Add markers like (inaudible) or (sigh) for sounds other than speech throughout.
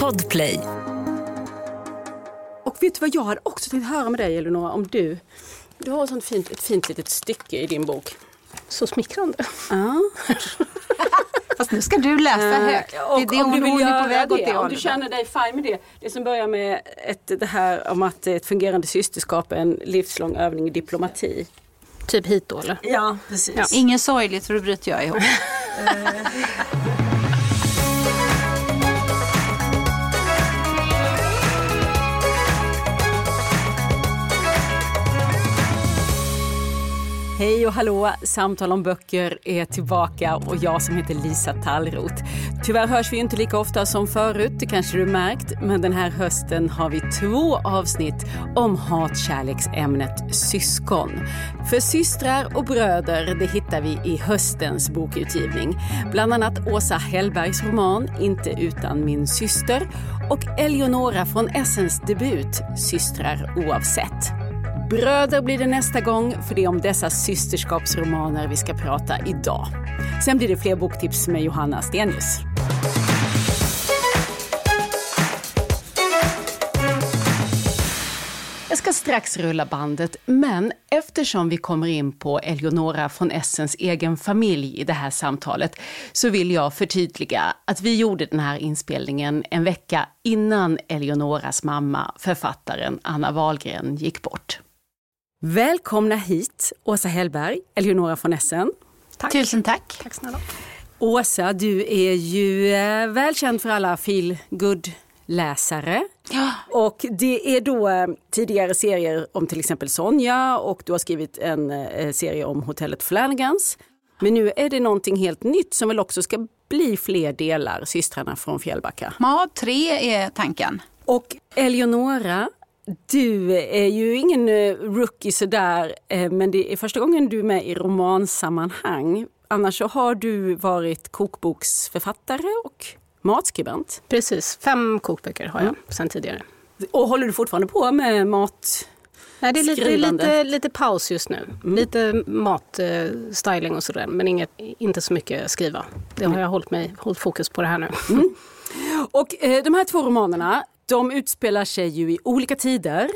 Podplay. Och vet du vad jag hade också tänkt höra med dig Elinor, om du, du har sånt fint, ett fint litet stycke i din bok. Så smickrande. Ja. (laughs) Fast nu ska du läsa högt. Det är det om du hon, vill göra på väg det, det om du känner dig fine med det. Det som börjar med ett, det här om att ett fungerande systerskap är en livslång övning i diplomati. Typ hit då eller? Ja, precis. Ja. Inget sorgligt för då bryter jag ihop. (laughs) (laughs) Hej och hallå! Samtal om böcker är tillbaka och jag som heter Lisa Tallroth. Tyvärr hörs vi inte lika ofta som förut, det kanske du märkt, men den här hösten har vi två avsnitt om hatkärleksämnet syskon. För systrar och bröder, det hittar vi i höstens bokutgivning. Bland annat Åsa Hellbergs roman Inte utan min syster och Eleonora von Essens debut Systrar oavsett. Bröder blir det nästa gång, för det är om dessa systerskapsromaner vi ska prata idag. Sen blir det fler boktips med Johanna Stenius. Jag ska strax rulla bandet, men eftersom vi kommer in på Eleonora von Essens egen familj i det här samtalet så vill jag förtydliga att vi gjorde den här inspelningen en vecka innan Eleonoras mamma, författaren Anna Wahlgren, gick bort. Välkomna hit, Åsa Hellberg, Eleonora von Essen. Tusen tack. Tack snälla. Åsa, du är ju eh, välkänd för alla feel good läsare Ja. Och det är då eh, tidigare serier om till exempel Sonja och du har skrivit en eh, serie om hotellet Flanagans. Men nu är det någonting helt nytt som väl också ska bli fler delar, Systrarna från Fjällbacka. ja, tre är tanken. Och Eleonora, du är ju ingen eh, rookie sådär, eh, men det är första gången du är med i romansammanhang. Annars så har du varit kokboksförfattare och matskribent. Precis, fem kokböcker har jag sedan tidigare. Och håller du fortfarande på med mat? Nej, det är lite, Skrivande. lite, lite paus just nu. Lite matstyling och sådär, men inget, inte så mycket skriva. Det har jag hållit, mig, hållit fokus på det här nu. Och eh, de här två romanerna de utspelar sig ju i olika tider.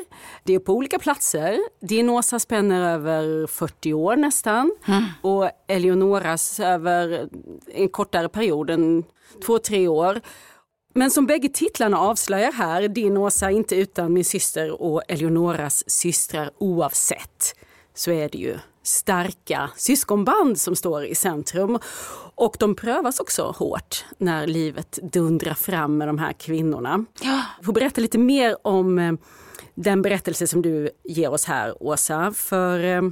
Det är på olika platser. Dinosa spänner över 40 år nästan. Och Eleonoras över en kortare period, en två, tre år. Men som bägge titlarna avslöjar här, Din Åsa inte utan min syster och Eleonoras systrar oavsett, så är det ju starka syskonband som står i centrum. Och de prövas också hårt när livet dundrar fram med de här kvinnorna. Ja. Jag får berätta lite mer om eh, den berättelse som du ger oss här, Åsa. För eh,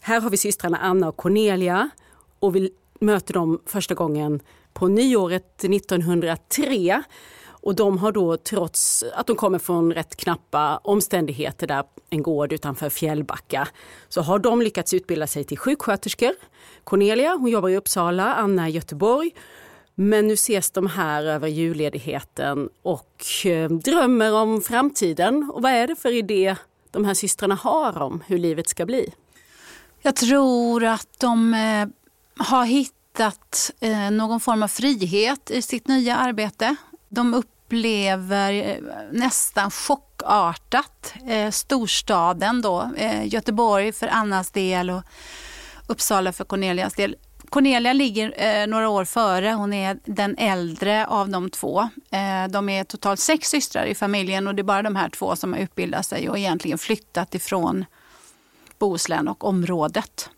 här har vi systrarna Anna och Cornelia och vi möter dem första gången på nyåret 1903. Och de har då, trots att de kommer från rätt knappa omständigheter där, en gård utanför Fjällbacka, så har de lyckats utbilda sig till sjuksköterskor. Cornelia, hon jobbar i Uppsala, Anna i Göteborg. Men nu ses de här över julledigheten och eh, drömmer om framtiden. Och vad är det för idé de här systrarna har om hur livet ska bli? Jag tror att de eh, har hittat eh, någon form av frihet i sitt nya arbete. De upplever eh, nästan chockartat eh, storstaden då. Eh, Göteborg för Annas del och Uppsala för Cornelias del. Cornelia ligger eh, några år före. Hon är den äldre av de två. Eh, de är totalt sex systrar i familjen och det är bara de här två som har utbildat sig och egentligen flyttat ifrån Bohuslän och området.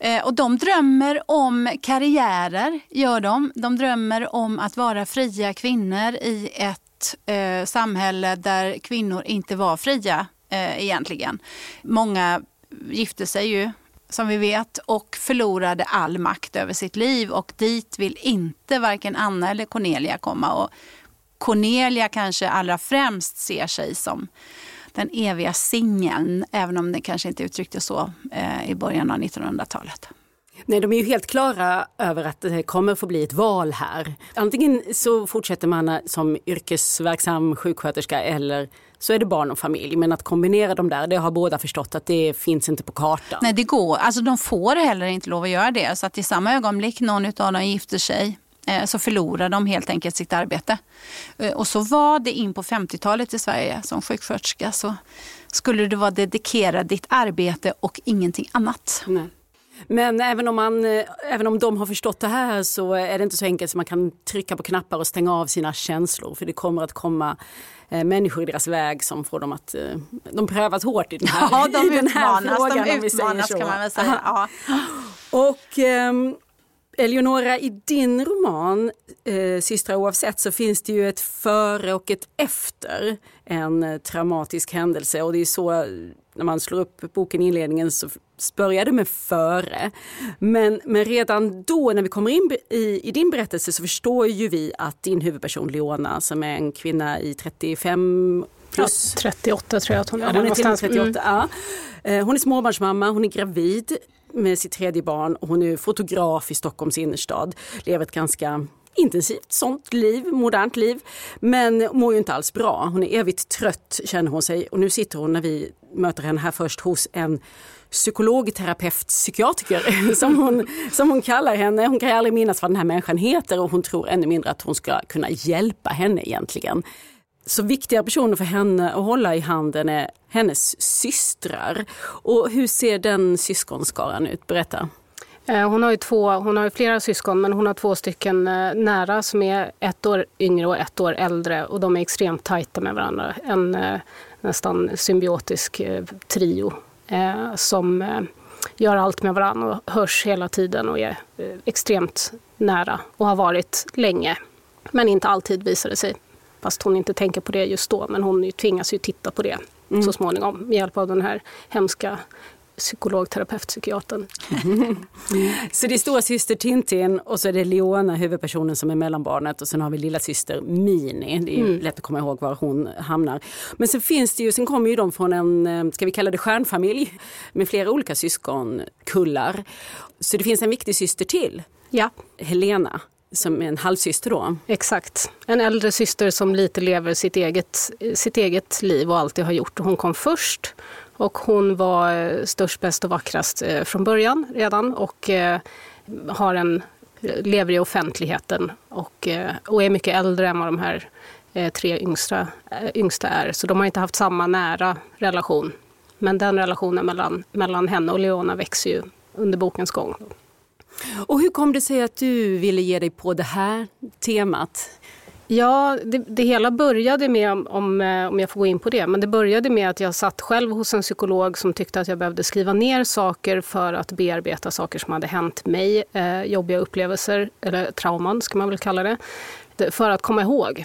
Eh, och de drömmer om karriärer, gör de. De drömmer om att vara fria kvinnor i ett eh, samhälle där kvinnor inte var fria eh, egentligen. Många gifte sig ju som vi vet och förlorade all makt över sitt liv och dit vill inte varken Anna eller Cornelia komma. Och Cornelia kanske allra främst ser sig som den eviga singeln, även om det kanske inte uttrycktes så eh, i början av 1900-talet. Nej, de är ju helt klara över att det kommer få bli ett val här. Antingen så fortsätter man som yrkesverksam sjuksköterska eller så är det barn och familj. Men att kombinera dem där, det har båda förstått att det finns inte på kartan. Nej, det går. Alltså de får heller inte lov att göra det. Så att i samma ögonblick någon av dem gifter sig så förlorade de helt enkelt sitt arbete. Eh, och så var det in på 50-talet i Sverige som sjuksköterska så skulle du vara dedikerad ditt arbete och ingenting annat. Nej. Men även om, man, eh, även om de har förstått det här så är det inte så enkelt som man kan trycka på knappar och stänga av sina känslor. För det kommer att komma eh, människor i deras väg som får dem att... Eh, de prövas hårt i den här, ja, de i den här utmanas, frågan. De utmanas kan man väl säga. Ja. Och ehm, Eleonora, i din roman eh, Systrar oavsett så finns det ju ett före och ett efter en eh, traumatisk händelse och det är så när man slår upp boken i inledningen så börjar det med före. Men, men redan då när vi kommer in i, i din berättelse så förstår ju vi att din huvudperson Leona som är en kvinna i 35 plus. Ja, 38 tror jag att hon är. Ja, hon är till och med någonstans. 38. Ja. Eh, Hon är småbarnsmamma, hon är gravid med sitt tredje barn hon är fotograf i Stockholms innerstad. Lever ett ganska intensivt sånt liv, modernt liv. Men mår ju inte alls bra. Hon är evigt trött känner hon sig och nu sitter hon när vi möter henne här först hos en psykolog, terapeut, psykiatriker (laughs) som hon, som hon kallar henne. Hon kan aldrig minnas vad den här människan heter och hon tror ännu mindre att hon ska kunna hjälpa henne egentligen. Så viktiga personer för henne att hålla i handen är hennes systrar. Och hur ser den syskonskaran ut? Berätta. Eh, hon har ju två, hon har ju flera syskon men hon har två stycken eh, nära som är ett år yngre och ett år äldre och de är extremt tajta med varandra. En eh, nästan symbiotisk trio som gör allt med varandra och hörs hela tiden och är extremt nära och har varit länge. Men inte alltid visar det sig. Fast hon inte tänker på det just då men hon tvingas ju titta på det så småningom med hjälp av den här hemska psykolog, terapeut, psykiatern. (laughs) Så det är stora syster Tintin och så är det Leona, huvudpersonen som är mellanbarnet och sen har vi lilla syster Mini. Det är ju lätt att komma ihåg var hon hamnar. Men sen finns det ju, sen kommer ju de från en, eh, ska vi kalla det stjärnfamilj med flera olika syskonkullar. Så det finns en viktig syster till, Ja, Helena, som är en halvsyster då. Exakt. En äldre syster som lite lever sitt eget, sitt eget liv och alltid har gjort. Hon kom först och hon var eh, störst, bäst och vackrast eh, från början redan och eh, har en, lever i offentligheten och, och är mycket äldre än vad de här tre yngsta, yngsta är. Så de har inte haft samma nära relation. Men den relationen mellan, mellan henne och Leona växer ju under bokens gång. Och hur kom det sig att du ville ge dig på det här temat? Ja, det, det hela började med, om, eh, om, jag får gå in på det, men det började med att jag satt själv hos en psykolog som tyckte att jag behövde skriva ner saker för att bearbeta saker som hade hänt mig, eh, jobbiga upplevelser, eller trauman ska man väl kalla det, för att komma ihåg.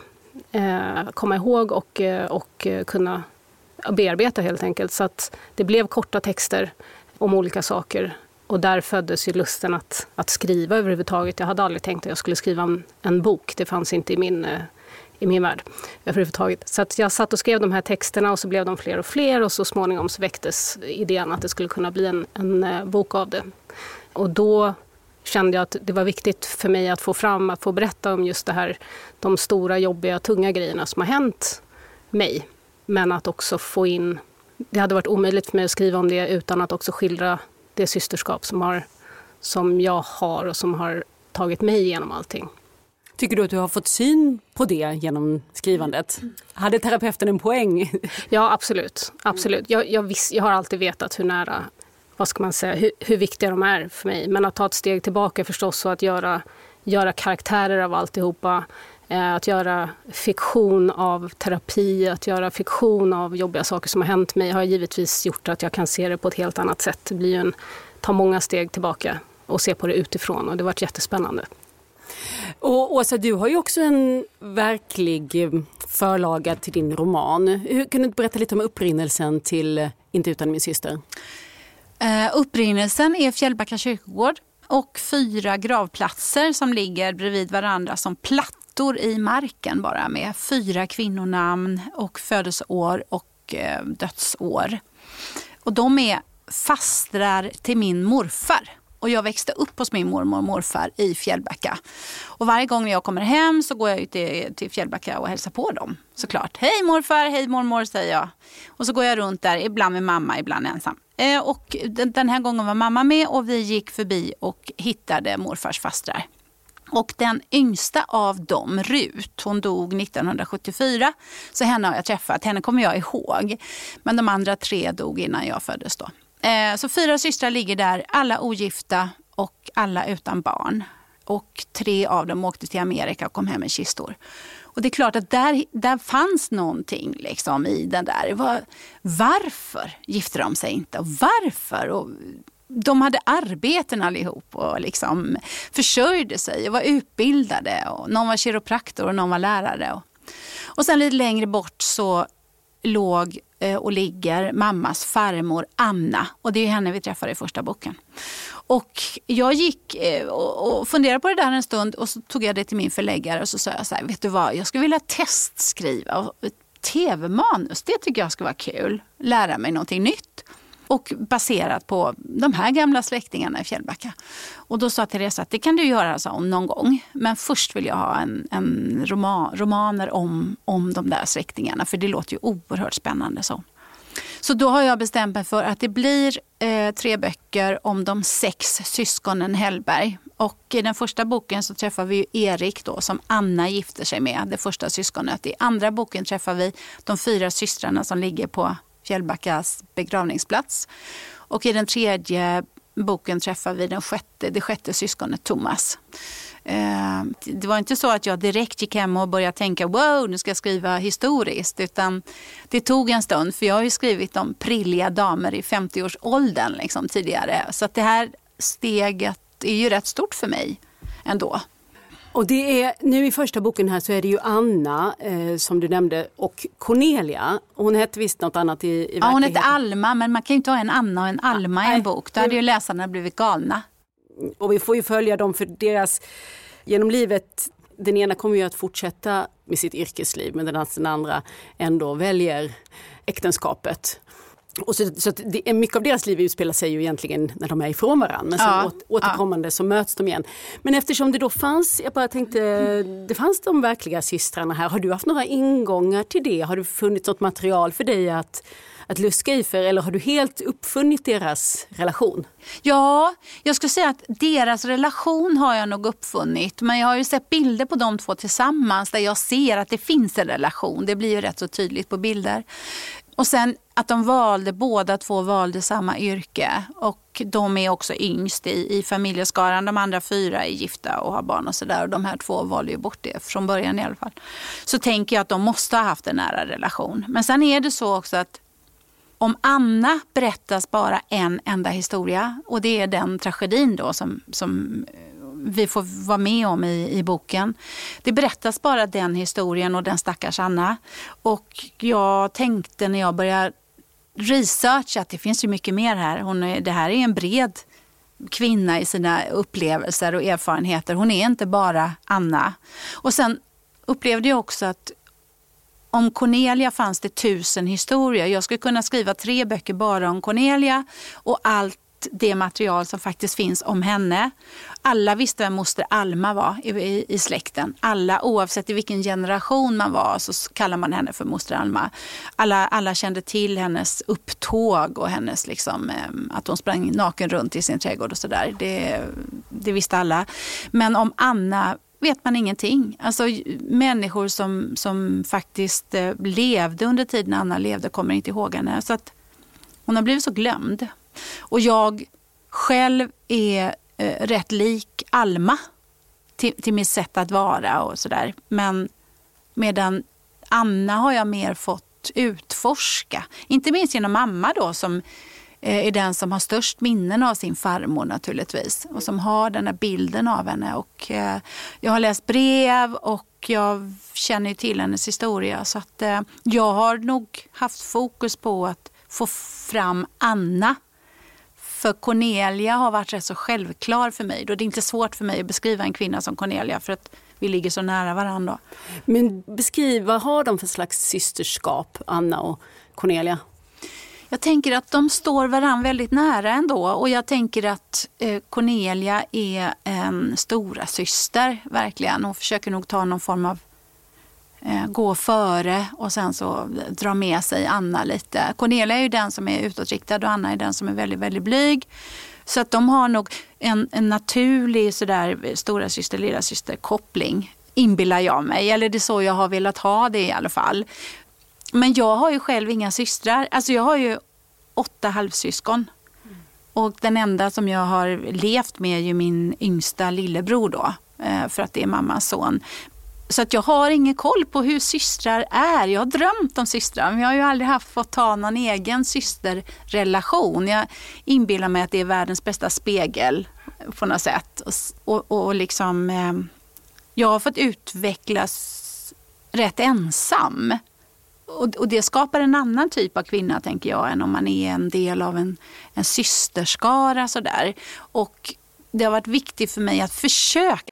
Eh, komma ihåg och, eh, och eh, kunna bearbeta helt enkelt. Så att det blev korta texter om olika saker och där föddes ju lusten att, att skriva överhuvudtaget. Jag hade aldrig tänkt att jag skulle skriva en, en bok. Det fanns inte i min, eh, i min värld överhuvudtaget. Så att jag satt och skrev de här texterna och så blev de fler och fler och så småningom så väcktes idén att det skulle kunna bli en, en eh, bok av det. Och då kände jag att det var viktigt för mig att få fram, att få berätta om just det här, de stora, jobbiga, tunga grejerna som har hänt mig. Men att också få in, det hade varit omöjligt för mig att skriva om det utan att också skildra det systerskap som, har, som jag har och som har tagit mig igenom allting. Tycker du att du har fått syn på det genom skrivandet? Hade terapeuten en poäng? Ja, absolut. absolut. Jag, jag, viss, jag har alltid vetat hur nära, vad ska man säga, hur, hur viktiga de är för mig. Men att ta ett steg tillbaka förstås och att göra, göra karaktärer av alltihopa. Eh, att göra fiktion av terapi, att göra fiktion av jobbiga saker som har hänt mig har givetvis gjort att jag kan se det på ett helt annat sätt. Det blir ju en, ta många steg tillbaka och se på det utifrån och det har varit jättespännande. Och Åsa, du har ju också en verklig eh, förlaga till din roman. Hur, kan du berätta lite om upprinnelsen till eh, Inte utan min syster? Eh, upprinnelsen är Fjällbacka kyrkogård och fyra gravplatser som ligger bredvid varandra som plattor i marken bara med fyra kvinnonamn och födelseår och eh, dödsår. Och de är fastrar till min morfar. Och jag växte upp hos min mormor och morfar i Fjällbacka. Och varje gång när jag kommer hem så går jag ut till, till Fjällbacka och hälsar på dem. Såklart. Hej morfar, hej mormor säger jag. Och så går jag runt där, ibland med mamma, ibland ensam. Eh, och den, den här gången var mamma med och vi gick förbi och hittade morfars fastrar. Och den yngsta av dem, Rut, hon dog 1974. Så henne har jag träffat, henne kommer jag ihåg. Men de andra tre dog innan jag föddes då. Eh, så fyra systrar ligger där, alla ogifta och alla utan barn. Och tre av dem åkte till Amerika och kom hem med kistor. Och det är klart att där, där fanns någonting liksom i den där. Var, varför gifte de sig inte? Och varför? Och de hade arbeten allihop och liksom försörjde sig och var utbildade. Och någon var kiropraktor och någon var lärare. Och, och sen lite längre bort så låg eh, och ligger mammas farmor Anna. Och det är henne vi träffar i första boken. Och jag gick eh, och funderade på det där en stund och så tog jag det till min förläggare och så sa jag så här, vet du vad, jag skulle vilja testskriva tv-manus. Det tycker jag skulle vara kul. Lära mig någonting nytt. Och baserat på de här gamla släktingarna i Fjällbacka. Och då sa Therese att det kan du göra så någon gång. Men först vill jag ha en, en roman, romaner om, om de där släktingarna. För det låter ju oerhört spännande. så. Så då har jag bestämt mig för att det blir eh, tre böcker om de sex syskonen Hellberg. Och i den första boken så träffar vi Erik då, som Anna gifter sig med, det första syskonet. I andra boken träffar vi de fyra systrarna som ligger på Fjällbackas begravningsplats. Och i den tredje boken träffar vi den sjätte, det sjätte syskonet Thomas. Ehm, det var inte så att jag direkt gick hem och började tänka wow, nu ska jag skriva historiskt. Utan det tog en stund, för jag har ju skrivit om prilliga damer i 50-årsåldern liksom, tidigare. Så att det här steget är ju rätt stort för mig ändå. Och det är, nu i första boken här så är det ju Anna eh, som du nämnde och Cornelia. Hon hette visst något annat i, i verkligheten. Ja, hon hette Alma men man kan ju inte ha en Anna och en Alma i en bok. Då hade ju läsarna blivit galna. Och vi får ju följa dem för deras, genom livet, den ena kommer ju att fortsätta med sitt yrkesliv medan den andra ändå väljer äktenskapet. Och så, så det, mycket av deras liv utspelar sig ju egentligen när de är ifrån varandra. Men ja, åter, återkommande ja. så möts de igen. Men eftersom det då fanns, jag bara tänkte, det fanns de verkliga systrarna här. Har du haft några ingångar till det? Har det funnits något material för dig att att luska i för eller har du helt uppfunnit deras relation? Ja, jag skulle säga att deras relation har jag nog uppfunnit. Men jag har ju sett bilder på de två tillsammans där jag ser att det finns en relation. Det blir ju rätt så tydligt på bilder. Och sen att de valde, båda två valde samma yrke. Och de är också yngst i, i familjeskaran. De andra fyra är gifta och har barn och sådär. Och de här två valde ju bort det från början i alla fall. Så tänker jag att de måste ha haft en nära relation. Men sen är det så också att om Anna berättas bara en enda historia och det är den tragedin då som, som eh, vi får vara med om i, i boken. Det berättas bara den historien och den stackars Anna. Och jag tänkte när jag började researcha att det finns ju mycket mer här. Hon är, det här är en bred kvinna i sina upplevelser och erfarenheter. Hon är inte bara Anna. Och sen upplevde jag också att om Cornelia fanns det tusen historier. Jag skulle kunna skriva tre böcker bara om Cornelia och allt det material som faktiskt finns om henne. Alla visste vem moster Alma var i, i, i, släkten. Alla, oavsett i vilken generation man var, så kallar man henne för moster Alma. Alla, alla kände till hennes upptåg och hennes liksom, att hon sprang naken runt i sin trädgård och sådär. Det, det visste alla. Men om Anna vet man ingenting. Alltså människor som, som faktiskt eh, levde under tiden Anna levde kommer inte ihåg henne. Så att hon har blivit så glömd. Och jag själv är eh, rätt lik Alma till, till mitt sätt att vara och sådär. Men medan Anna har jag mer fått utforska. Inte minst genom mamma då som eh, är den som har störst minnen av sin farmor naturligtvis och som har den här bilden av henne. Och, eh, jag har läst brev och jag känner till hennes historia så att eh, jag har nog haft fokus på att få fram Anna. För Cornelia har varit rätt så självklar för mig. Då det är inte svårt för mig att beskriva en kvinna som Cornelia för att vi ligger så nära varandra. Men beskriv, vad har de för slags systerskap, Anna och Cornelia? Jag tänker att de står varandra väldigt nära ändå och jag tänker att eh, Cornelia är en stora syster verkligen. Hon försöker nog ta någon form av Eh, gå före och sen så dra med sig Anna lite. Cornelia är ju den som är utåtriktad och Anna är den som är väldigt, väldigt blyg. Så att de har nog en, en naturlig sådär stora syster lilla syster koppling inbillar jag mig. Eller det är så jag har velat ha det i alla fall. Men jag har ju själv inga systrar. Alltså jag har ju åtta halvsyskon. Och den enda som jag har levt med är ju min yngsta lillebror då. Eh, för att det är mammas son. Så att jag har ingen koll på hur systrar är. Jag har drömt om systrar men jag har ju aldrig haft fått ta någon egen systerrelation. Jag inbillar mig att det är världens bästa spegel på något sätt. Och, och, och liksom, eh, jag har fått utvecklas rätt ensam. Och, och, det skapar en annan typ av kvinna tänker jag än om man är en del av en, en systerskara. Sådär. Och det har varit viktigt för mig att försöka.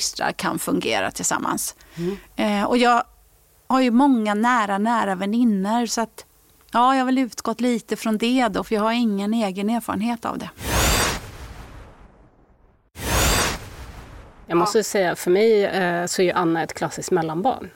systrar kan fungera tillsammans. Mm. Eh, och jag har ju många nära, nära vänner så att ja, jag har väl utgått lite från det då, för jag har ingen egen erfarenhet av det. Jag måste ja. säga, för mig eh, så är ju Anna ett klassiskt mellanbarn.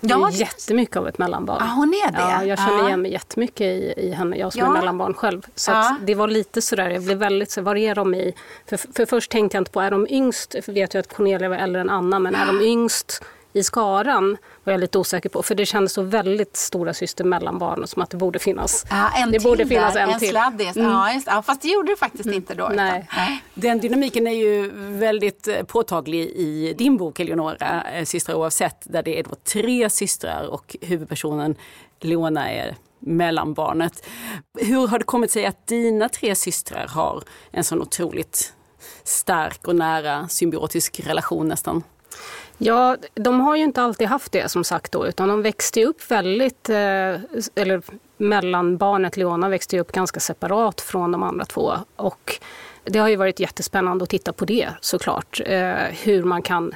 Ja, jättemycket av ett mellanbarn. Ja, hon är det? Ja, jag känner igen mig jättemycket i, i henne, jag som ja. är mellanbarn själv. Så ja. det var lite sådär, jag blev väldigt så, var är de i? För, för först tänkte jag inte på, är de yngst? För vet jag att Cornelia var äldre än Anna, men är de yngst i skaran var jag lite osäker på. För det kändes så väldigt stora syster mellan barnen som att det borde finnas. Ja, en det till borde finnas en, en till. Sladdis. Mm. Ja, just, ja, fast det gjorde det faktiskt mm. inte då. Nej. Den dynamiken är ju väldigt eh, påtaglig i din bok Eleonora, eh, Systrar oavsett, där det är då tre systrar och huvudpersonen Leona är mellanbarnet. Hur har det kommit sig att dina tre systrar har en sån otroligt stark och nära symbiotisk relation nästan? Ja, de har ju inte alltid haft det som sagt då, utan de växte upp väldigt, eh, eller mellanbarnet Leona växte upp ganska separat från de andra två. Och det har ju varit jättespännande att titta på det såklart, eh, hur man kan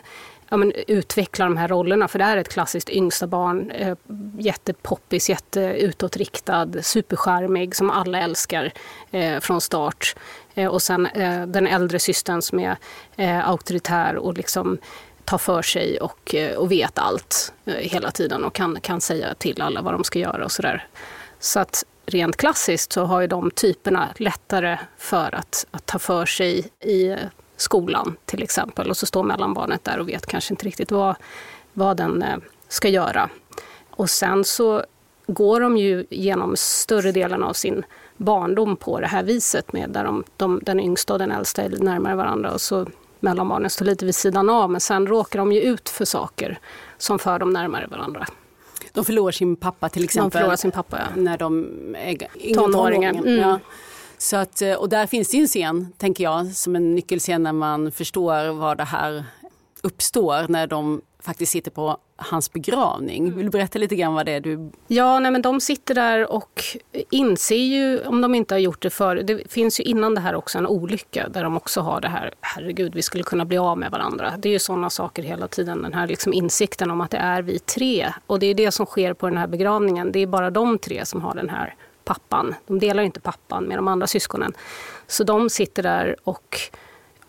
ja, men, utveckla de här rollerna. För det är ett klassiskt yngsta barn, eh, jättepoppis, jätteutåtriktad, superskärmig som alla älskar eh, från start. Eh, och sen eh, den äldre systern som är eh, auktoritär och liksom tar för sig och, eh, och vet allt eh, hela tiden och kan, kan säga till alla vad de ska göra och sådär. Så att rent klassiskt så har ju de typerna lättare för att, att ta för sig i skolan till exempel. Och så står mellanbarnet där och vet kanske inte riktigt vad, vad den eh, ska göra. Och sen så går de ju genom större delen av sin barndom på det här viset med där de, de, den yngsta och den äldsta är närmare varandra och så mellanbarnen står lite vid sidan av men sen råkar de ju ut för saker som för dem närmare varandra. De förlorar sin pappa till exempel. De förlorar sin pappa, ja. När de är tonåringar. Mm. Ja. Så att, och där finns det ju en scen, tänker jag, som en nyckelscen när man förstår var det här uppstår. När de faktiskt sitter på hans begravning. Vill du berätta lite grann vad det är du... Ja, nej, men de sitter där och inser ju, om de inte har gjort det för det finns ju innan det här också en olycka där de också har det här, herregud, vi skulle kunna bli av med varandra. Det är ju sådana saker hela tiden, den här liksom insikten om att det är vi tre. Och det är det som sker på den här begravningen. Det är bara de tre som har den här pappan. De delar inte pappan med de andra syskonen. Så de sitter där och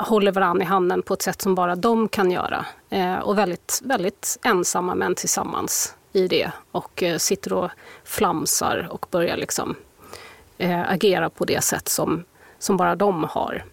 håller varandra i handen på ett sätt som bara de kan göra. Eh, och väldigt, väldigt ensamma men tillsammans i det. Och eh, sitter och flamsar och börjar liksom eh, agera på det sätt som, som bara de har.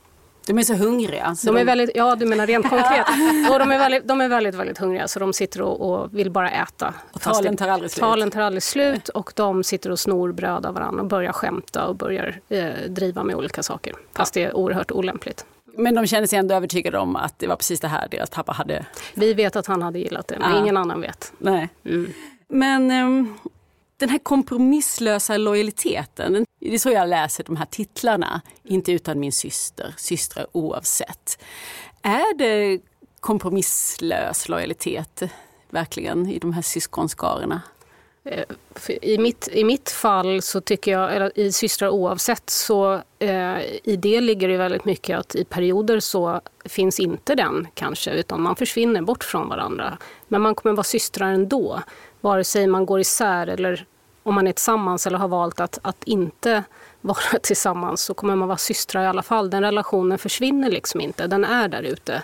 De är så hungriga. Så de är väldigt, ja, du menar rent konkret. (laughs) och de är väldigt, de är väldigt, väldigt hungriga så de sitter och, och vill bara äta. Och talen tar aldrig slut. Talen tar aldrig slut och de sitter och snor bröd av varandra och börjar skämta och börjar eh, driva med olika saker. Fast ja. det är oerhört olämpligt. Men de känner sig ändå övertygade om att det var precis det här deras pappa hade... Vi vet att han hade gillat det, men ja. ingen annan vet. Nej. Mm. Men um, den här kompromisslösa lojaliteten, det är så jag läser de här titlarna. Inte utan min syster, systrar oavsett. Är det kompromisslös lojalitet verkligen i de här syskonskarorna? Eh, I mitt, I mitt fall så tycker jag, eller i systrar oavsett, så eh, i det ligger det väldigt mycket att i perioder så finns inte den kanske, utan man försvinner bort från varandra. Men man kommer vara systrar ändå, vare sig man går isär eller om man är tillsammans eller har valt att, att inte (laughs) vara tillsammans så kommer man vara systrar i alla fall. Den relationen försvinner liksom inte, den är där ute.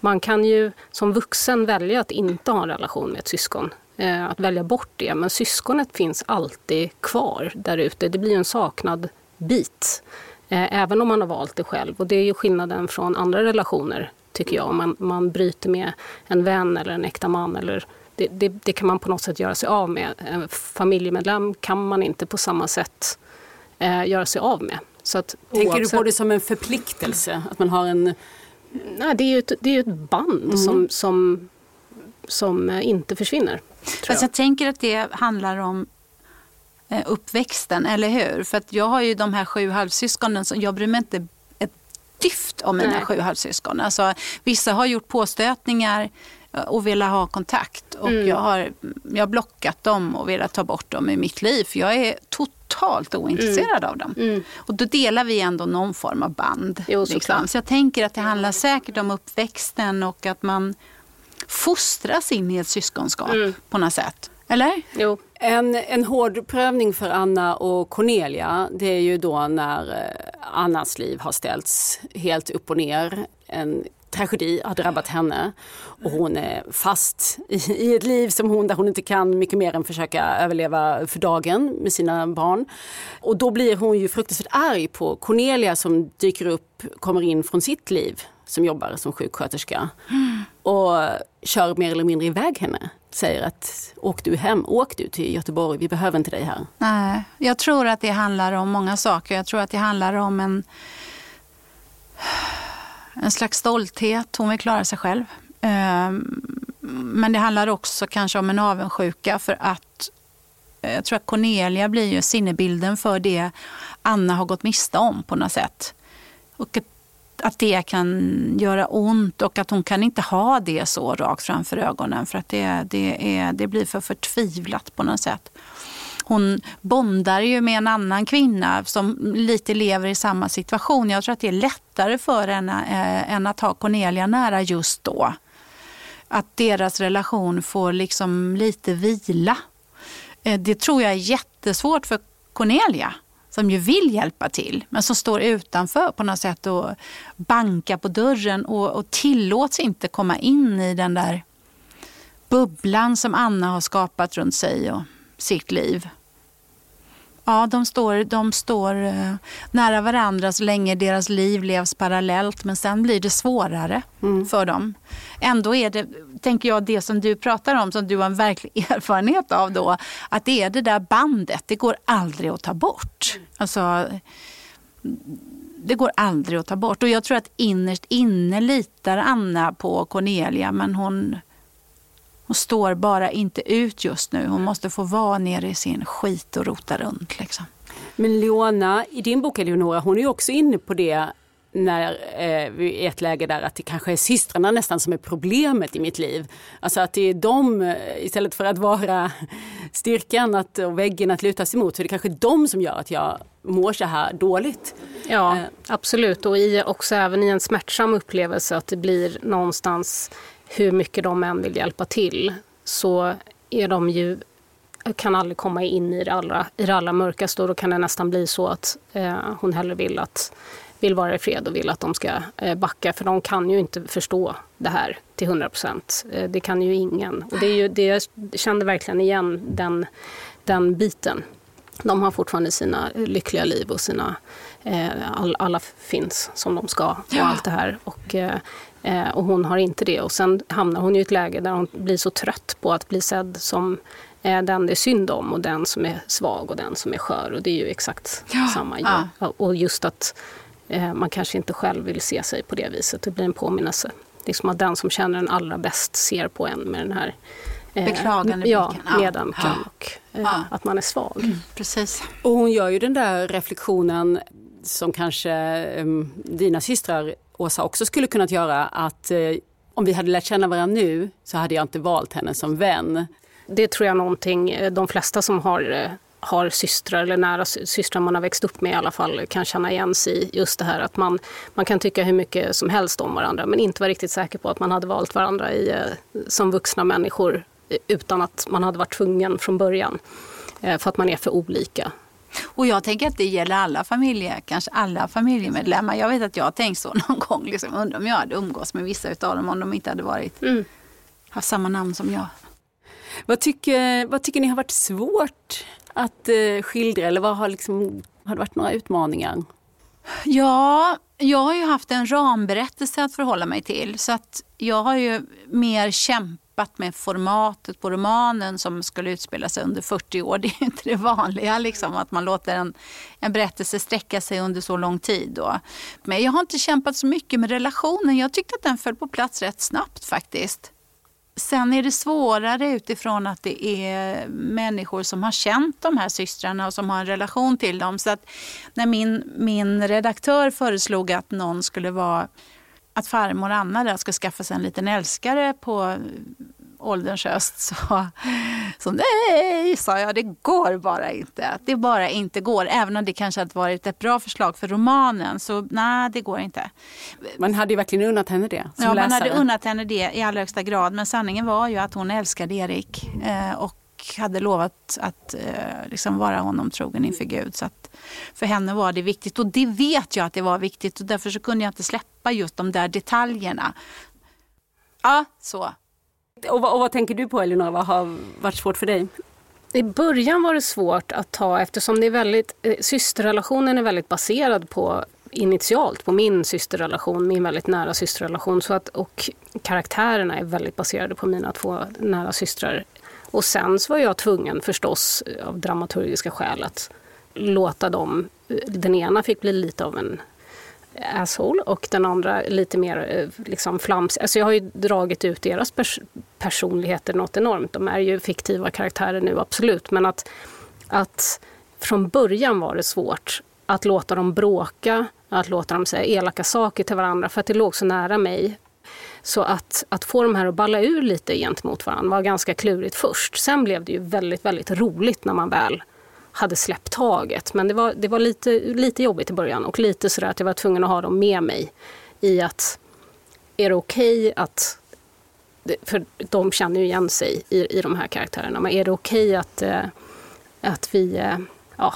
Man kan ju som vuxen välja att inte ha en relation med ett syskon. Eh, att välja bort det. Men syskonet finns alltid kvar där ute. Det blir en saknad bit. Eh, även om man har valt det själv. Och det är ju skillnaden från andra relationer tycker jag. Om man, man bryter med en vän eller en äkta man. Eller det, det, det, kan man på något sätt göra sig av med. En familjemedlem kan man inte på samma sätt eh, göra sig av med. Så att, Tänker oavsett... du på det som en förpliktelse? Att man har en... Nej, det är ju ett, det är ett band mm. som, som, som eh, inte försvinner. Fast jag. jag tänker att det handlar om eh, uppväxten, eller hur? För att jag har ju de här sju halvsyskonen, så jag bryr mig inte ett dyft om mina Nej. sju halvsyskon. Alltså, vissa har gjort påstötningar eh, och velat ha kontakt och mm. jag, har, jag har blockat dem och velat ta bort dem i mitt liv. För jag är totalt ointresserad mm. av dem. Mm. Och då delar vi ändå någon form av band. Jo, liksom. Så jag tänker att det handlar säkert om uppväxten och att man fostras in i ett syskonskap mm. på något sätt. Eller? Jo. En, en hård prövning för Anna och Cornelia det är ju då när eh, Annas liv har ställts helt upp och ner. En tragedi har drabbat henne och hon är fast i, i, ett liv som hon, där hon inte kan mycket mer än försöka överleva för dagen med sina barn. Och då blir hon ju fruktansvärt arg på Cornelia som dyker upp, kommer in från sitt liv som jobbar som sjuksköterska mm och kör mer eller mindre iväg henne. Säger att åk du hem, åk du till Göteborg, vi behöver inte dig här. Nej, jag tror att det handlar om många saker. Jag tror att det handlar om en, en slags stolthet, hon vill klara sig själv. Ehm, men det handlar också kanske om en avundsjuka för att eh, jag tror att Cornelia blir ju sinnebilden för det Anna har gått miste om på något sätt. Och att det kan göra ont och att hon kan inte ha det så rakt framför ögonen för att det, det, är, det blir för förtvivlat på något sätt. Hon bondar ju med en annan kvinna som lite lever i samma situation. Jag tror att det är lättare för henne eh, än att ha Cornelia nära just då. Att deras relation får liksom lite vila. Eh, det tror jag är jättesvårt för Cornelia som ju vill hjälpa till men som står utanför på något sätt och bankar på dörren och, och tillåts inte komma in i den där bubblan som Anna har skapat runt sig och sitt liv. Ja, de står, de står uh, nära varandra så länge deras liv levs parallellt men sen blir det svårare mm. för dem. Ändå är det, tänker jag, det som du pratar om som du har en verklig (laughs) erfarenhet av då, att det är det där bandet, det går aldrig att ta bort. Alltså, det går aldrig att ta bort och jag tror att innerst inne litar Anna på Cornelia men hon hon står bara inte ut just nu. Hon måste få vara nere i sin skit och rota runt. Liksom. Men Leona, i din bok Eleonora, hon är också inne på det när eh, i ett läge där att det kanske är systrarna nästan som är problemet i mitt liv. Alltså att det är de, eh, istället för att vara styrkan att, och väggen att luta sig mot, så är det kanske de som gör att jag mår så här dåligt. Ja, eh. absolut. Och i, också även i en smärtsam upplevelse att det blir någonstans hur mycket de än vill hjälpa till så är de ju kan aldrig komma in i det allra, i det allra mörkaste och då kan det nästan bli så att eh, hon hellre vill, att, vill vara i fred och vill att de ska eh, backa för de kan ju inte förstå det här till 100 procent. Eh, det kan ju ingen. Och det, är ju, det jag kände verkligen igen den, den biten. De har fortfarande sina lyckliga liv och sina, eh, all, alla finns som de ska och ja. allt det här. Och, eh, Eh, och hon har inte det. Och sen hamnar hon i ett läge där hon blir så trött på att bli sedd som eh, den det är synd om och den som är svag och den som är skör. Och det är ju exakt ja, samma. Ja. Och just att eh, man kanske inte själv vill se sig på det viset. Det blir en påminnelse. Liksom att den som känner en allra bäst ser på en med den här eh, Beklagande ja, ja. och eh, ja. att man är svag. Mm, precis. Och hon gör ju den där reflektionen som kanske um, dina systrar Åsa också skulle kunnat göra att eh, om vi hade lärt känna varandra nu så hade jag inte valt henne som vän. det tror jag någonting eh, de flesta som har, eh, har systrar eller nära systrar man har växt upp med i alla fall kan känna igen sig i. Just det här att man, man kan tycka hur mycket som helst om varandra men inte vara riktigt säker på att man hade valt varandra i, eh, som vuxna människor utan att man hade varit tvungen från början. För att man är för olika. Och jag tänker att det gäller alla familjer, kanske alla familjemedlemmar. Jag vet att jag har tänkt så (laughs) någon gång, liksom, undrar om jag hade umgås med vissa av dem om de inte hade varit, mm. haft samma namn som jag. Vad tycker, vad tycker ni har varit svårt att eh, skildra eller vad har, liksom, har det varit några utmaningar? Ja, jag har ju haft en ramberättelse att förhålla mig till så att jag har ju mer kämpat kämpat med formatet på romanen som skulle utspela sig under 40 år. (laughs) Det är inte det vanliga, liksom, att man låter en, en berättelse sträcka sig under så lång tid. Då. Men jag har inte kämpat så mycket med relationen. Jag tyckte att den föll på plats rätt snabbt faktiskt. Sen är det svårare utifrån att det är människor som har känt de här systrarna och som har en relation till dem. Så att när min, min redaktör föreslog att någon skulle vara att farmor Anna där ska skaffa sig en liten älskare på ålderns höst. Så, så nej, sa jag, det går bara inte. Det bara inte går. Även om det kanske hade varit ett bra förslag för romanen. Så nej, det går inte. Man hade ju verkligen unnat henne det Ja, läsare. man hade unnat henne det i allra högsta grad. Men sanningen var ju att hon älskade Erik. Eh, och hade lovat att eh, liksom vara honom trogen inför Gud. Så för henne var det viktigt och det vet jag att det var viktigt och därför så kunde jag inte släppa just de där detaljerna. Ja, så. Och vad, och vad tänker du på Elinor, vad har varit svårt för dig? I början var det svårt att ta eftersom det är väldigt, eh, systerrelationen är väldigt baserad på initialt på min systerrelation, min väldigt nära systerrelation. Så att, och karaktärerna är väldigt baserade på mina två nära systrar. Och sen så var jag tvungen förstås av dramaturgiska skäl att låta dem, den ena fick bli lite av en asshole och den andra lite mer eh, liksom flams. Alltså jag har ju dragit ut deras pers personligheter något enormt. De är ju fiktiva karaktärer nu, absolut. Men att, att från början var det svårt att låta dem bråka, att låta dem säga elaka saker till varandra för att det låg så nära mig. Så att, att få de här att balla ur lite gentemot varandra var ganska klurigt först. Sen blev det ju väldigt, väldigt roligt när man väl hade släppt taget. Men det var, det var lite, lite jobbigt i början och lite sådär att jag var tvungen att ha dem med mig i att är det okej okay att för de känner ju igen sig i, i de här karaktärerna. Men är det okej okay att, eh, att vi eh, ja,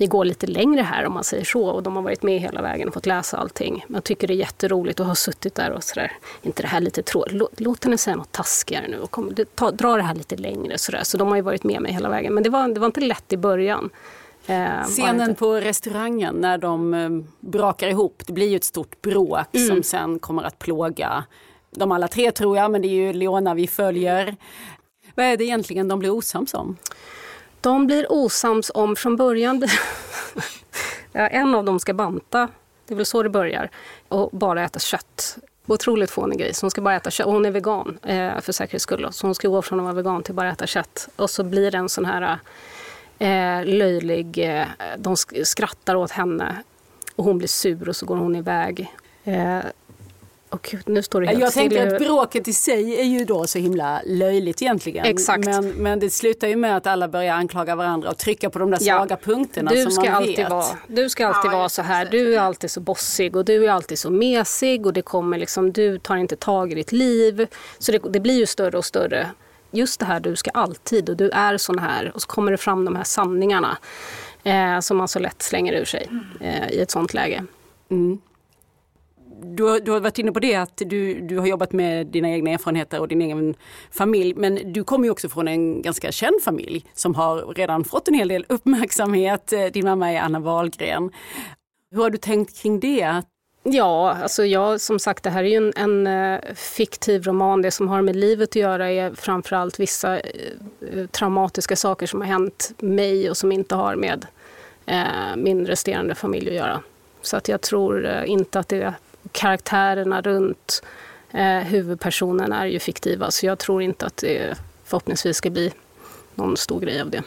vi går lite längre här om man säger så. Och de har varit med hela vägen och fått läsa allting. Jag tycker det är jätteroligt att ha suttit där och sådär. inte det här lite tråkigt? Låt, låt henne säga något taskigare nu och kom, ta, dra det här lite längre. Sådär. Så de har ju varit med mig hela vägen. Men det var, det var inte lätt i början. Eh, Scenen på restaurangen när de eh, brakar ihop, det blir ju ett stort bråk mm. som sen kommer att plåga de alla tre tror jag, men det är ju Leona vi följer. Vad är det egentligen de blir osams om? De blir osams om från början. (laughs) ja, en av dem ska banta, det är väl så det börjar, och bara äta kött. Otroligt fånig grej. Så hon ska bara äta kött. Och hon är vegan eh, för säkerhets skull. Så hon ska gå från att vara vegan till bara äta kött. Och så blir det en sån här eh, löjlig... Eh, de skrattar åt henne. Och hon blir sur och så går hon iväg. Eh, Oh, Gud, nu står det helt Jag tänker att bråket i sig är ju då så himla löjligt egentligen. Exakt. Men, men det slutar ju med att alla börjar anklaga varandra och trycka på de där svaga ja. punkterna du som ska man alltid vet. Vara, du ska alltid ja, vara så här, du är alltid så bossig och du är alltid så mesig och det kommer liksom, du tar inte tag i ditt liv. Så det, det blir ju större och större. Just det här, du ska alltid och du är sån här. Och så kommer det fram de här sanningarna eh, som man så lätt slänger ur sig eh, i ett sånt läge. Mm du, har, du har varit inne på det att du, du har jobbat med dina egna erfarenheter och din egen familj. Men du kommer ju också från en ganska känd familj som har redan fått en hel del uppmärksamhet. Eh, din mamma är Anna Wahlgren. Hur har du tänkt kring det? Ja, alltså jag, som sagt det här är ju en, en eh, fiktiv roman. Det som har med livet att göra är framförallt vissa eh, traumatiska saker som har hänt mig och som inte har med eh, min resterande familj att göra. Så att jag tror inte att det karaktärerna runt eh, huvudpersonen är ju fiktiva så jag tror inte att det förhoppningsvis ska bli någon stor grej av det.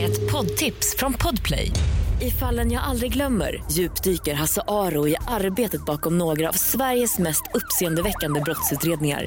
Ett poddtips från Podplay. I fallen jag aldrig glömmer djupdyker Hasse Aro i arbetet bakom några av Sveriges mest uppseendeväckande brottsutredningar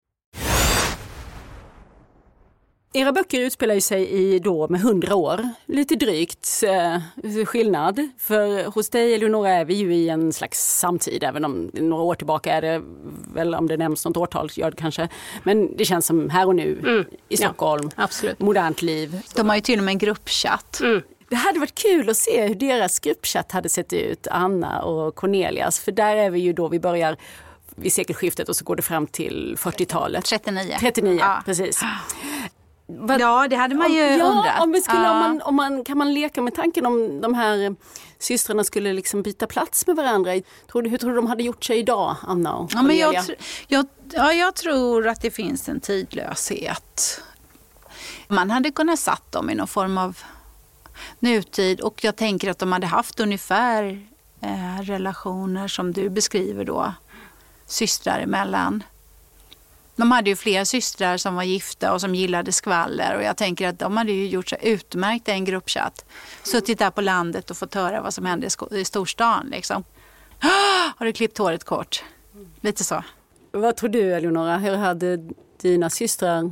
Era böcker utspelar ju sig i då med hundra år, lite drygt eh, skillnad. För hos dig Eleonora är vi ju i en slags samtid, även om några år tillbaka är det väl om det nämns något årtal, gör det kanske. Men det känns som här och nu mm. i Stockholm, ja, absolut. modernt liv. De har ju till och med en gruppchatt. Mm. Det hade varit kul att se hur deras gruppchatt hade sett ut, Anna och Cornelias. För där är vi ju då vi börjar vid sekelskiftet och så går det fram till 40-talet. 39. 39, ja. precis. Vad, ja, det hade man ju om, undrat. Ja, om vi skulle, ja. om man, om man, kan man leka med tanken om de här systrarna skulle liksom byta plats med varandra? Tror du, hur tror du de hade gjort sig idag, Anna och ja, men jag, jag, ja, jag tror att det finns en tidlöshet. Man hade kunnat satt dem i någon form av nutid och jag tänker att de hade haft ungefär eh, relationer som du beskriver då, systrar emellan. De hade ju flera systrar som var gifta och som gillade skvaller och jag tänker att de hade ju gjort sig utmärkt i en gruppchatt. Suttit där på landet och fått höra vad som hände i storstan. Liksom. Ah! Har du klippt håret kort? Lite så. Vad tror du Eleonora, hur hade dina systrar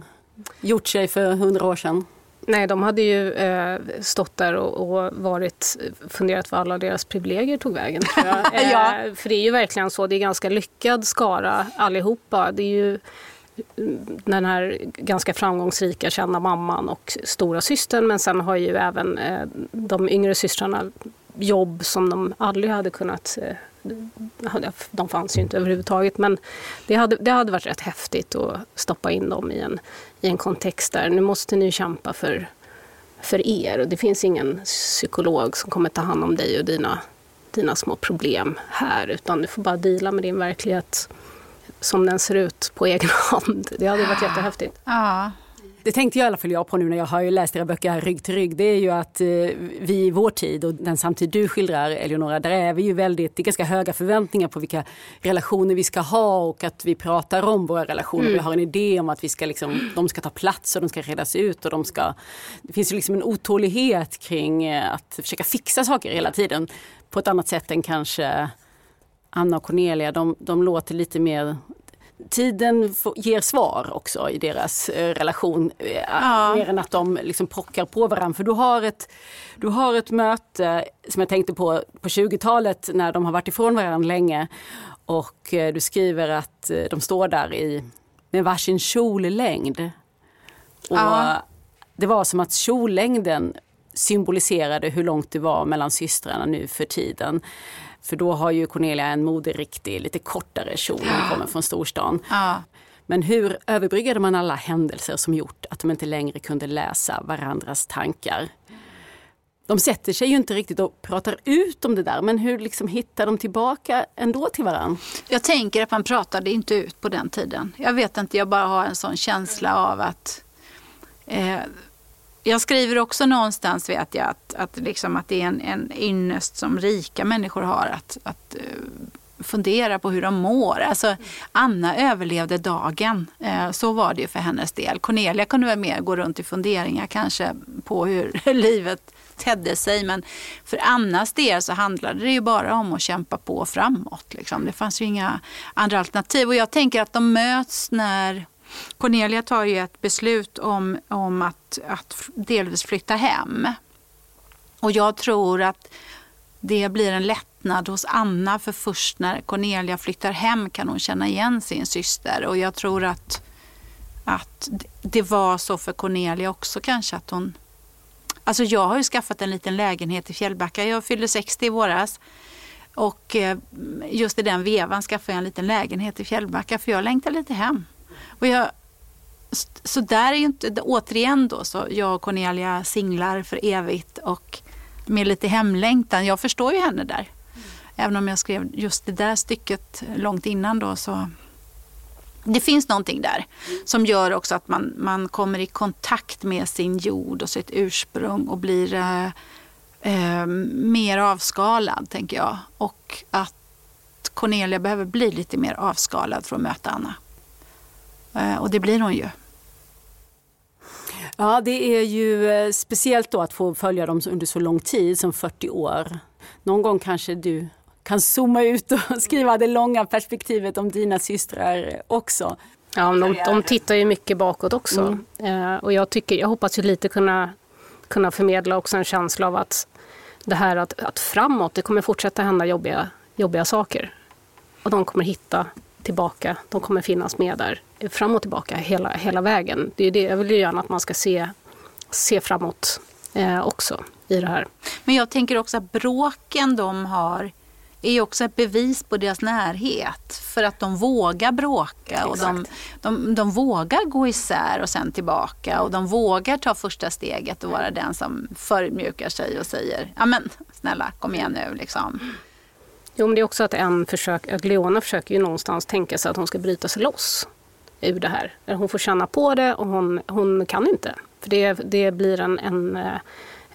gjort sig för hundra år sedan? Nej, de hade ju eh, stått där och, och, varit, funderat vad alla deras privilegier tog vägen. (laughs) ja. eh, för det är ju verkligen så, det är ganska lyckad skara allihopa. Det är ju den här ganska framgångsrika kända mamman och stora systern men sen har ju även eh, de yngre systrarna jobb som de aldrig hade kunnat eh, de fanns ju inte överhuvudtaget men det hade, det hade varit rätt häftigt att stoppa in dem i en, i en kontext där nu måste ni kämpa för, för er och det finns ingen psykolog som kommer ta hand om dig och dina, dina små problem här utan du får bara dela med din verklighet som den ser ut på egen (laughs) hand. Det hade varit jättehäftigt. Ja. Det tänkte jag i alla fall jag på nu när jag har ju läst era böcker rygg till rygg. Det är ju att eh, vi i vår tid och den samtid du skildrar Eleonora, där är vi ju väldigt, det är ganska höga förväntningar på vilka relationer vi ska ha och att vi pratar om våra relationer. Mm. Vi har en idé om att vi ska liksom, de ska ta plats och de ska redas ut och de ska... Det finns ju liksom en otålighet kring eh, att försöka fixa saker hela tiden på ett annat sätt än kanske Anna och Cornelia, de, de låter lite mer tiden ger svar också i deras eh, relation. Eh, ja. Mer än att de liksom pockar på varandra. För du har, ett, du har ett möte som jag tänkte på på 20-talet när de har varit ifrån varandra länge. Och eh, du skriver att de står där i, med varsin kjollängd. Och ja. Det var som att kjollängden symboliserade hur långt det var mellan systrarna nu för tiden. För då har ju Cornelia en moderiktig, lite kortare kjol hon kommer från storstan. Ja. Men hur överbryggade man alla händelser som gjort att de inte längre kunde läsa varandras tankar? De sätter sig ju inte riktigt och pratar ut om det där, men hur liksom hittar de tillbaka ändå till varandra? Jag tänker att man pratade inte ut på den tiden. Jag vet inte, jag bara har en sån känsla av att eh, jag skriver också någonstans vet jag att, att, liksom att det är en, en ynnest som rika människor har att, att eh, fundera på hur de mår. Alltså, Anna överlevde dagen. Eh, så var det ju för hennes del. Cornelia kunde väl mer gå runt i funderingar kanske på hur (laughs) livet tedde sig. Men för Annas del så handlade det ju bara om att kämpa på framåt. Liksom. Det fanns ju inga andra alternativ. Och jag tänker att de möts när Cornelia tar ju ett beslut om, om att, att delvis flytta hem. Och jag tror att det blir en lättnad hos Anna för först när Cornelia flyttar hem kan hon känna igen sin syster. Och jag tror att, att det var så för Cornelia också kanske att hon... Alltså jag har ju skaffat en liten lägenhet i Fjällbacka. Jag fyllde 60 i våras. Och eh, just i den vevan skaffade jag en liten lägenhet i Fjällbacka för jag längtar lite hem. Och jag, så där är ju inte, återigen då, så jag och Cornelia singlar för evigt och med lite hemlängtan. Jag förstår ju henne där. Även om jag skrev just det där stycket långt innan då så det finns någonting där som gör också att man, man kommer i kontakt med sin jord och sitt ursprung och blir eh, eh, mer avskalad, tänker jag. Och att Cornelia behöver bli lite mer avskalad för att möta Anna. Eh, och det blir hon ju. Ja, det är ju eh, speciellt då att få följa dem under så lång tid som 40 år. Någon gång kanske du kan zooma ut och (laughs) skriva det långa perspektivet om dina systrar också. Ja, de, de tittar ju mycket bakåt också. Mm. Eh, och jag, tycker, jag hoppas ju lite kunna, kunna förmedla också en känsla av att det här att, att framåt, det kommer fortsätta hända jobbiga, jobbiga saker. Och de kommer hitta tillbaka, de kommer finnas med där fram och tillbaka hela, hela vägen. Det är det, jag vill ju gärna att man ska se, se framåt eh, också i det här. Men jag tänker också att bråken de har är ju också ett bevis på deras närhet. För att de vågar bråka och de, de, de, vågar gå isär och sen tillbaka. Och de vågar ta första steget och vara den som förmjukar sig och säger ja men snälla kom igen nu liksom. Jo men det är också att en försök, att Leona försöker ju någonstans tänka sig att hon ska bryta sig loss ur det här. Hon får känna på det och hon, hon kan inte. För det, det blir en, en,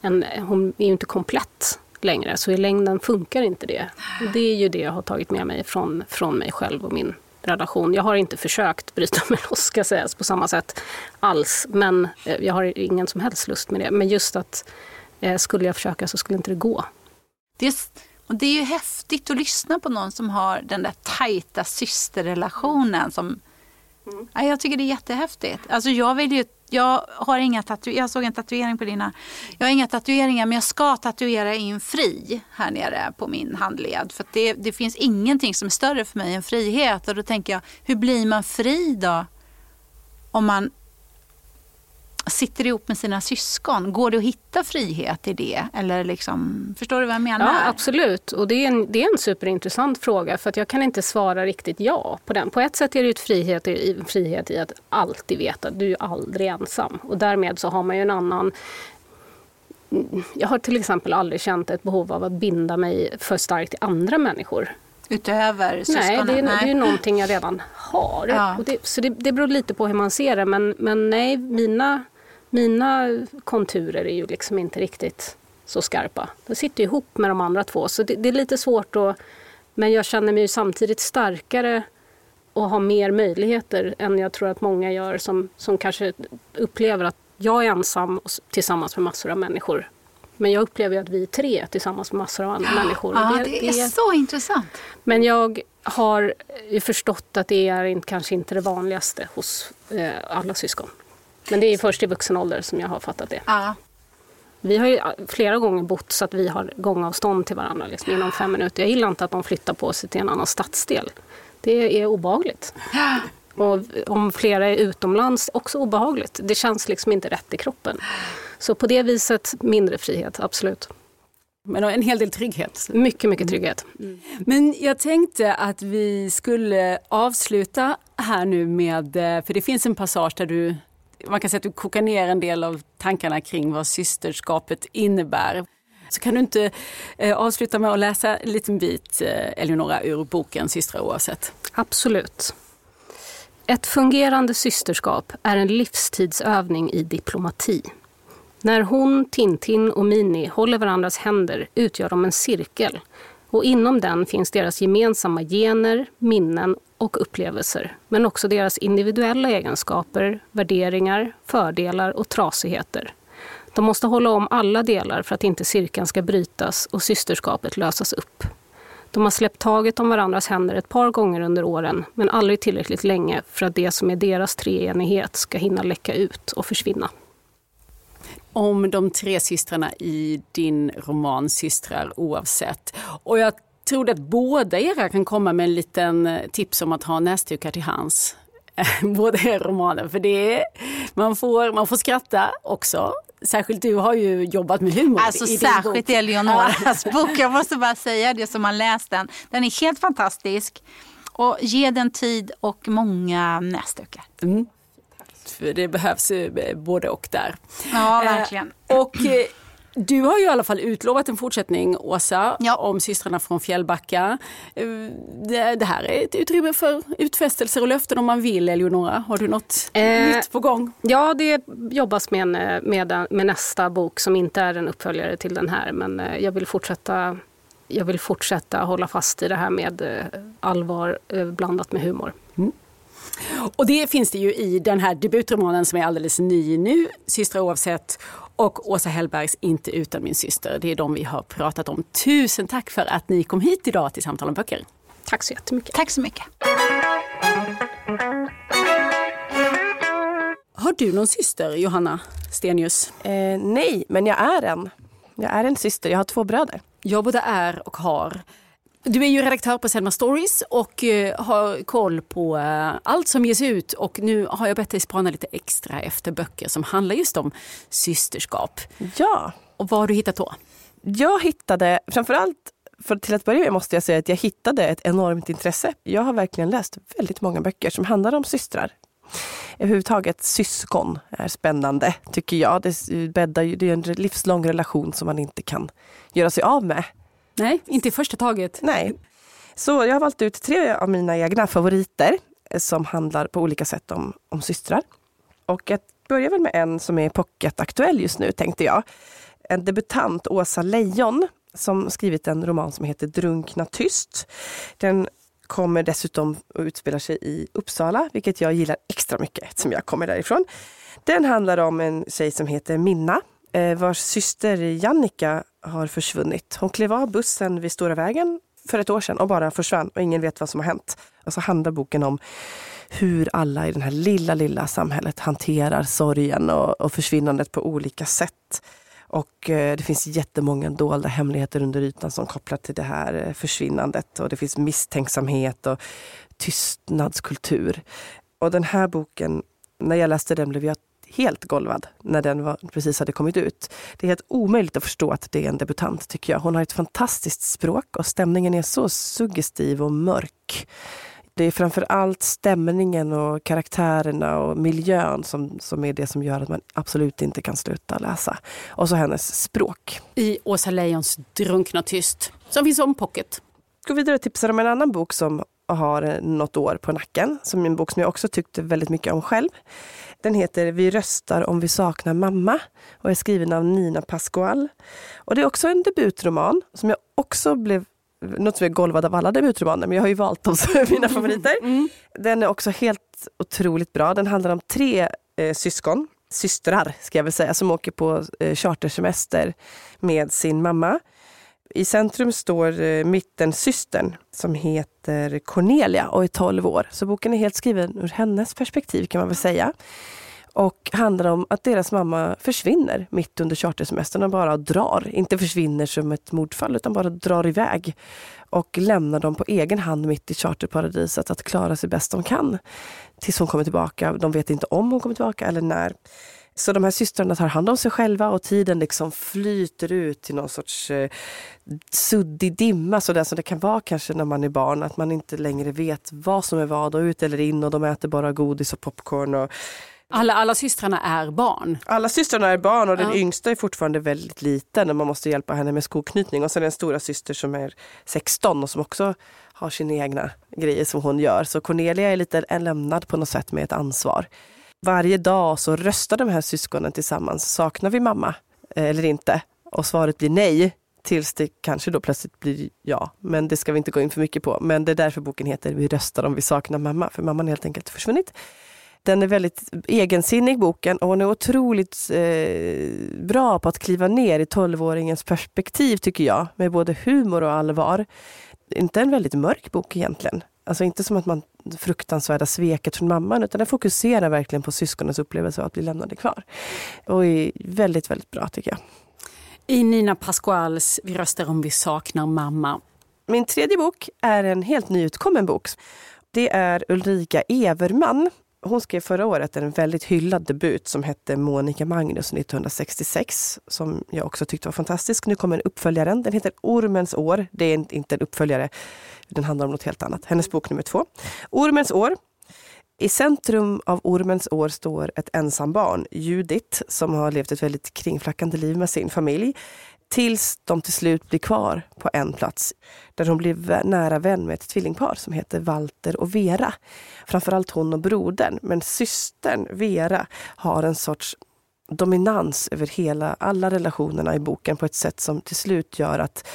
en, hon är ju inte komplett längre, så i längden funkar inte det. Och det är ju det jag har tagit med mig från, från mig själv och min relation. Jag har inte försökt bryta mig (laughs) loss ska sägas på samma sätt alls, men eh, jag har ingen som helst lust med det. Men just att eh, skulle jag försöka så skulle inte det gå. Det är, och det är ju häftigt att lyssna på någon som har den där tajta systerrelationen som Mm. Ja, jag tycker det är jättehäftigt. Alltså jag, vill ju, jag, har inga tatu jag såg en tatuering på dina. Jag har inga tatueringar men jag ska tatuera in fri här nere på min handled. För det, det finns ingenting som är större för mig än frihet. Och då tänker jag, hur blir man fri då? Om man sitter ihop med sina syskon. Går det att hitta frihet i det? Eller liksom, förstår du vad jag menar? Ja, absolut. Och det är, en, det är en superintressant fråga för att jag kan inte svara riktigt ja på den. På ett sätt är det ett frihet, frihet i att alltid veta att du är aldrig ensam. Och därmed så har man ju en annan jag har till exempel aldrig känt ett behov av att binda mig för starkt till andra människor. Utöver syskonen? Nej, det är, nej. det är någonting jag redan har. Ja. Det, så det, det beror lite på hur man ser det. Men, men nej, mina mina konturer är ju liksom inte riktigt så skarpa. De sitter ihop med de andra två så det, det är lite svårt att... Men jag känner mig samtidigt starkare och har mer möjligheter än jag tror att många gör som, som kanske upplever att jag är ensam tillsammans med massor av människor. Men jag upplever att vi är tre tillsammans med massor av andra ja, människor. Ja, det, det, är så intressant. Men jag har förstått att det är kanske inte det vanligaste hos eh, alla syskon. Men det är först i vuxen ålder som jag har fattat det. Ja. Vi har ju flera gånger bott så att vi har gångavstånd till varandra liksom, inom fem minuter. Jag gillar inte att de flyttar på sig till en annan stadsdel. Det är obehagligt. Och om flera är utomlands, också obehagligt. Det känns liksom inte rätt i kroppen. Så på det viset mindre frihet, absolut. Men en hel del trygghet. Mycket, mycket trygghet. Mm. Men jag tänkte att vi skulle avsluta här nu med, för det finns en passage där du man kan säga att du kokar ner en del av tankarna kring vad systerskapet innebär. Så kan du inte eh, avsluta med att läsa en liten bit, eh, Eleonora, ur boken Systrar oavsett? Absolut. Ett fungerande systerskap är en livstidsövning i diplomati. När hon, Tintin och Mini håller varandras händer utgör de en cirkel och inom den finns deras gemensamma gener, minnen och upplevelser, men också deras individuella egenskaper, värderingar, fördelar och trasigheter. De måste hålla om alla delar för att inte cirkeln ska brytas och systerskapet lösas upp. De har släppt taget om varandras händer ett par gånger under åren, men aldrig tillräckligt länge för att det som är deras treenighet ska hinna läcka ut och försvinna. Om de tre systrarna i din roman Systrar oavsett. Och jag tror att båda era kan komma med en liten eh, tips om att ha näsdukar till hands. (laughs) båda era romaner. För det är, man, får, man får skratta också. Särskilt du har ju jobbat med humor. Alltså i särskilt i Eleonoras (laughs) bok. Jag måste bara säga det som har läst den. Den är helt fantastisk. Och ge den tid och många näsdukar. Mm. För det behövs eh, både och där. Ja, verkligen. Eh, och du har ju i alla fall utlovat en fortsättning, Åsa, ja. om systrarna från Fjällbacka. Eh, det, det, här är ett utrymme för utfästelser och löften om man vill, Eleonora. Har du något eh, nytt på gång? Ja, det jobbas med, en, med, med, nästa bok som inte är en uppföljare till den här. Men eh, jag vill fortsätta jag vill fortsätta hålla fast i det här med eh, allvar eh, blandat med humor. Mm. Och det finns det ju i den här debutromanen som är alldeles ny nu, Systrar oavsett, och Åsa Hellbergs Inte utan min syster. Det är de vi har pratat om. Tusen tack för att ni kom hit idag till Samtal om böcker. Tack så jättemycket. Tack så mycket. Har du någon syster, Johanna Stenius? Eh, nej, men jag är en. Jag är en syster. Jag har två bröder. Jag både är och har. Du är ju redaktör på Selma Stories och eh, har koll på eh, allt som ges ut. Och nu har jag bett dig spana lite extra efter böcker som handlar just om systerskap. Ja. Och vad har du hittat då? Jag hittade, framförallt för till att börja med måste jag säga att jag hittade ett enormt intresse. Jag har verkligen läst väldigt många böcker som handlar om systrar. Överhuvudtaget syskon är spännande tycker jag. Det, bäddar, det är en livslång relation som man inte kan göra sig av med. Nej, inte i första taget. Nej. Så jag har valt ut tre av mina egna favoriter som handlar på olika sätt om, om systrar. Och jag börjar väl med en som är pocketaktuell just nu tänkte jag. En debutant, Åsa Lejon, som skrivit en roman som heter Drunkna tyst. Den kommer dessutom att utspela sig i Uppsala, vilket jag gillar extra mycket eftersom jag kommer därifrån. Den handlar om en tjej som heter Minna, eh, vars syster Jannika har försvunnit. Hon klev av bussen vid Stora vägen för ett år sedan och bara försvann och ingen vet vad som har hänt. Och så handlar boken om hur alla i det här lilla, lilla samhället hanterar sorgen och, och försvinnandet på olika sätt. Och eh, det finns jättemånga dolda hemligheter under ytan som kopplar till det här eh, försvinnandet. Och det finns misstänksamhet och tystnadskultur. Och den här boken, när jag läste den blev jag helt golvad när den var, precis hade kommit ut. Det är helt omöjligt att förstå att det är en debutant tycker jag. Hon har ett fantastiskt språk och stämningen är så suggestiv och mörk. Det är framför allt stämningen och karaktärerna och miljön som, som är det som gör att man absolut inte kan sluta läsa. Och så hennes språk. I Åsa Lejons Drunkna tyst, som finns om pocket. Gå vidare och tipsar om en annan bok som har något år på nacken. Som en bok som jag också tyckte väldigt mycket om själv. Den heter Vi röstar om vi saknar mamma och är skriven av Nina Pascual. Och det är också en debutroman som jag också blev något som är golvad av alla debutromaner, men jag har ju valt dem som (laughs) mina favoriter. Mm. Den är också helt otroligt bra. Den handlar om tre eh, syskon, systrar ska jag väl säga, som åker på eh, chartersemester med sin mamma. I centrum står eh, mittensystern som heter Cornelia och är 12 år. Så boken är helt skriven ur hennes perspektiv kan man väl säga. Och handlar om att deras mamma försvinner mitt under chartersemestern och bara drar. Inte försvinner som ett mordfall utan bara drar iväg. Och lämnar dem på egen hand mitt i charterparadiset att klara sig bäst de kan. Tills hon kommer tillbaka. De vet inte om hon kommer tillbaka eller när. Så de här systrarna tar hand om sig själva och tiden liksom flyter ut till någon sorts eh, suddig dimma sådär som det kan vara kanske när man är barn. Att man inte längre vet vad som är vad och ut eller in och de äter bara godis och popcorn. Och, alla, alla systrarna är barn? Alla systrarna är barn och den ja. yngsta är fortfarande väldigt liten och man måste hjälpa henne med skoknytning. Och sen en stora syster som är 16 och som också har sina egna grejer som hon gör. Så Cornelia är lite lämnad på något sätt med ett ansvar. Varje dag så röstar de här syskonen tillsammans. Saknar vi mamma eh, eller inte? Och svaret blir nej. Tills det kanske då plötsligt blir ja. Men det ska vi inte gå in för mycket på. Men det är därför boken heter Vi röstar om vi saknar mamma. För mamman har helt enkelt försvunnit. Den är väldigt egensinnig boken och hon är otroligt eh, bra på att kliva ner i tolvåringens perspektiv tycker jag. Med både humor och allvar. Inte en väldigt mörk bok egentligen. Alltså inte som att man fruktansvärda sveket från mamman utan den fokuserar verkligen på syskonens upplevelse av att bli lämnade kvar. Och är väldigt, väldigt bra tycker jag. I Nina Pascuals Vi röstar om vi saknar mamma. Min tredje bok är en helt nyutkommen bok. Det är Ulrika Everman hon skrev förra året en väldigt hyllad debut som hette Monica Magnus 1966, som jag också tyckte var fantastisk. Nu kommer uppföljaren. Den heter Ormens år. Det är inte en uppföljare, den handlar om något helt annat. Hennes bok nummer två. Ormens år. I centrum av Ormens år står ett ensambarn, Judith, som har levt ett väldigt kringflackande liv med sin familj. Tills de till slut blir kvar på en plats där hon blir nära vän med ett tvillingpar som heter Walter och Vera. Framförallt hon och brodern, men systern Vera har en sorts dominans över hela, alla relationerna i boken på ett sätt som till slut gör att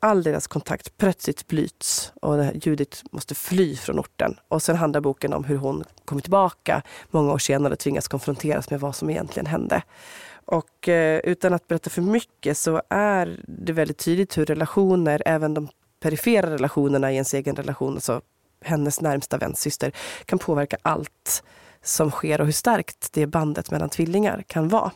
all deras kontakt plötsligt bryts och Judith måste fly från orten. Och sen handlar boken om hur hon kommer tillbaka många år senare och tvingas konfronteras med vad som egentligen hände. Och eh, utan att berätta för mycket så är det väldigt tydligt hur relationer, även de perifera relationerna i ens egen relation, alltså hennes närmsta väns syster, kan påverka allt som sker och hur starkt det bandet mellan tvillingar kan vara.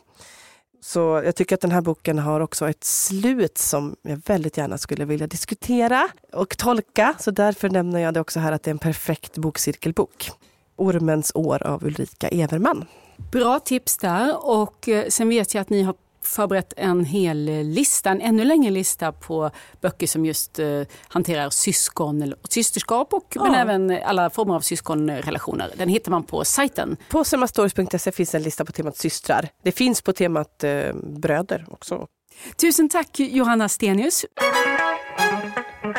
Så jag tycker att den här boken har också ett slut som jag väldigt gärna skulle vilja diskutera och tolka. Så därför nämner jag det också här att det är en perfekt bokcirkelbok. Ormens år av Ulrika Everman. Bra tips där och eh, sen vet jag att ni har förberett en hel lista, en ännu längre lista på böcker som just eh, hanterar syskon och systerskap och ja. men även alla former av syskonrelationer. Den hittar man på sajten. På semmastories.se finns en lista på temat systrar. Det finns på temat eh, bröder också. Tusen tack Johanna Stenius.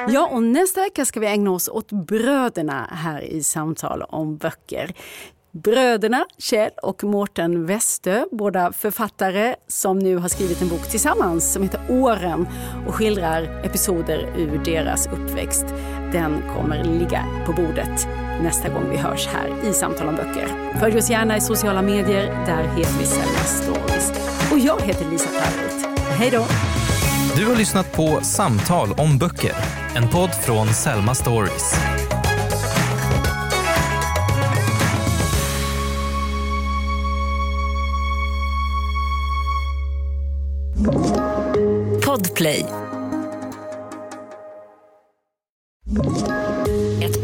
Ja, och nästa vecka ska vi ägna oss åt bröderna här i Samtal om böcker. Bröderna Kjell och Mårten Westö, båda författare som nu har skrivit en bok tillsammans som heter Åren och skildrar episoder ur deras uppväxt. Den kommer ligga på bordet nästa gång vi hörs här i Samtal om böcker. Följ oss gärna i sociala medier, där heter vi Selma Stories. Och jag heter Lisa Tallroth. Hej då! Du har lyssnat på Samtal om böcker, en podd från Selma Stories. Podplay.